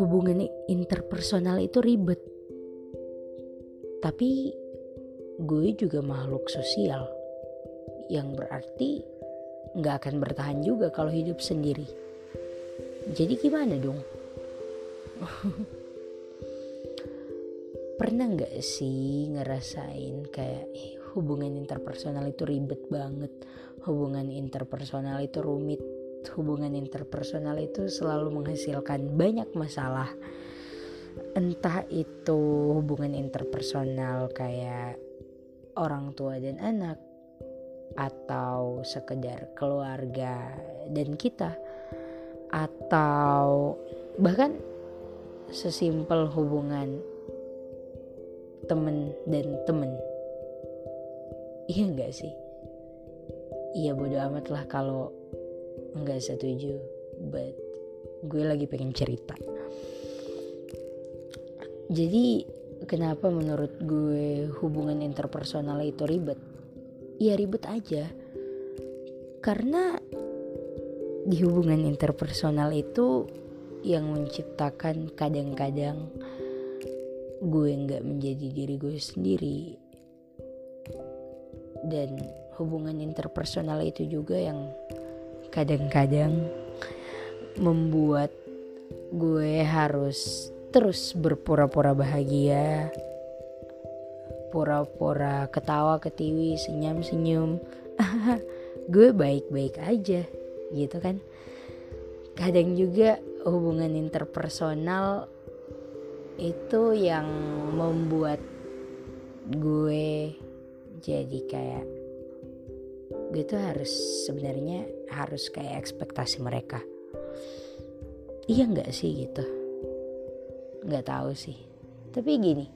hubungan interpersonal itu ribet. Tapi gue juga makhluk sosial yang berarti nggak akan bertahan juga kalau hidup sendiri. Jadi gimana dong? Pernah nggak sih ngerasain kayak eh, hubungan interpersonal itu ribet banget hubungan interpersonal itu rumit. Hubungan interpersonal itu selalu menghasilkan banyak masalah. Entah itu hubungan interpersonal kayak orang tua dan anak atau sekedar keluarga dan kita atau bahkan sesimpel hubungan temen dan temen. Iya enggak sih iya bodo amat lah kalau nggak setuju but gue lagi pengen cerita. Jadi kenapa menurut gue hubungan interpersonal itu ribet? Ya ribet aja. Karena di hubungan interpersonal itu yang menciptakan kadang-kadang gue nggak menjadi diri gue sendiri. Dan hubungan interpersonal itu juga yang kadang-kadang membuat gue harus terus berpura-pura bahagia pura-pura ketawa ketiwi senyum-senyum. Gue baik-baik aja gitu kan? Kadang juga hubungan interpersonal itu yang membuat gue jadi kayak gue tuh harus sebenarnya harus kayak ekspektasi mereka. Iya nggak sih gitu. Nggak tahu sih. Tapi gini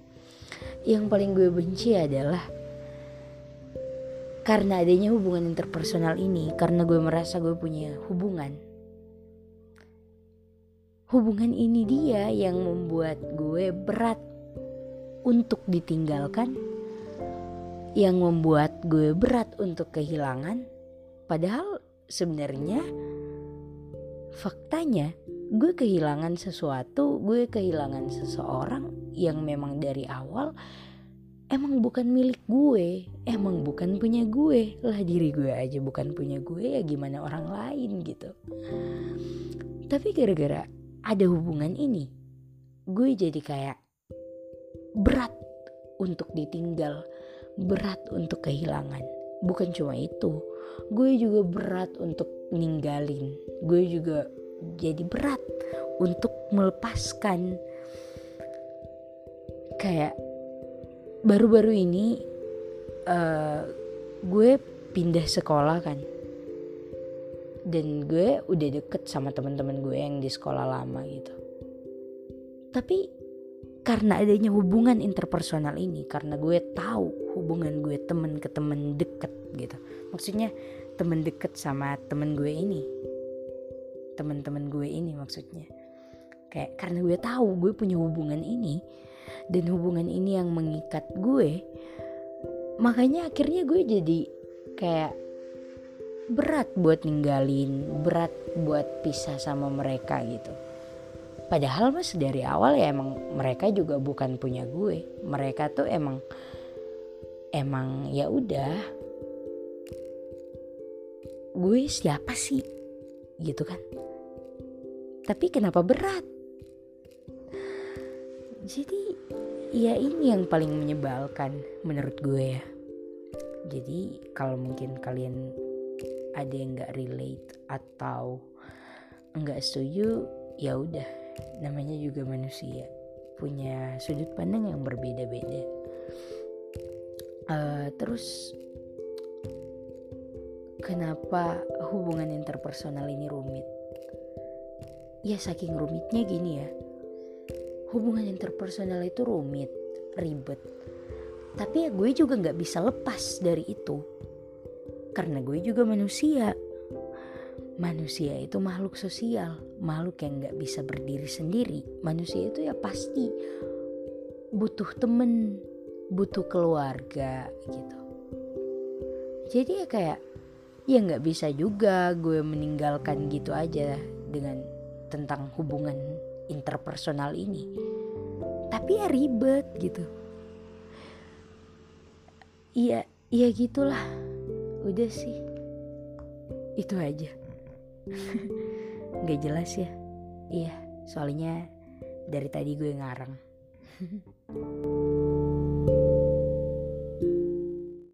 yang paling gue benci adalah karena adanya hubungan interpersonal ini karena gue merasa gue punya hubungan. Hubungan ini dia yang membuat gue berat untuk ditinggalkan yang membuat gue berat untuk kehilangan padahal sebenarnya faktanya gue kehilangan sesuatu, gue kehilangan seseorang yang memang dari awal emang bukan milik gue, emang bukan punya gue. Lah diri gue aja bukan punya gue ya gimana orang lain gitu. Tapi gara-gara ada hubungan ini, gue jadi kayak berat untuk ditinggal, berat untuk kehilangan. Bukan cuma itu, gue juga berat untuk ninggalin. Gue juga jadi berat untuk melepaskan. Kayak baru-baru ini uh, gue pindah sekolah kan. Dan gue udah deket sama teman-teman gue yang di sekolah lama gitu. Tapi karena adanya hubungan interpersonal ini karena gue tahu hubungan gue temen ke temen deket gitu. Maksudnya temen deket sama temen gue ini. Temen-temen gue ini maksudnya. Kayak karena gue tahu gue punya hubungan ini dan hubungan ini yang mengikat gue makanya akhirnya gue jadi kayak berat buat ninggalin berat buat pisah sama mereka gitu padahal mas dari awal ya emang mereka juga bukan punya gue. Mereka tuh emang emang ya udah. Gue siapa sih? Gitu kan. Tapi kenapa berat? Jadi ya ini yang paling menyebalkan menurut gue ya. Jadi kalau mungkin kalian ada yang nggak relate atau nggak setuju ya udah namanya juga manusia punya sudut pandang yang berbeda-beda uh, terus Kenapa hubungan interpersonal ini rumit? Ya saking rumitnya gini ya. Hubungan interpersonal itu rumit, ribet. Tapi ya gue juga gak bisa lepas dari itu. Karena gue juga manusia. Manusia itu makhluk sosial, makhluk yang gak bisa berdiri sendiri. Manusia itu ya pasti butuh temen, butuh keluarga gitu. Jadi ya kayak ya nggak bisa juga gue meninggalkan gitu aja dengan tentang hubungan interpersonal ini. Tapi ya ribet gitu. Iya iya gitulah. Udah sih. Itu aja nggak jelas ya. Iya soalnya dari tadi gue ngarang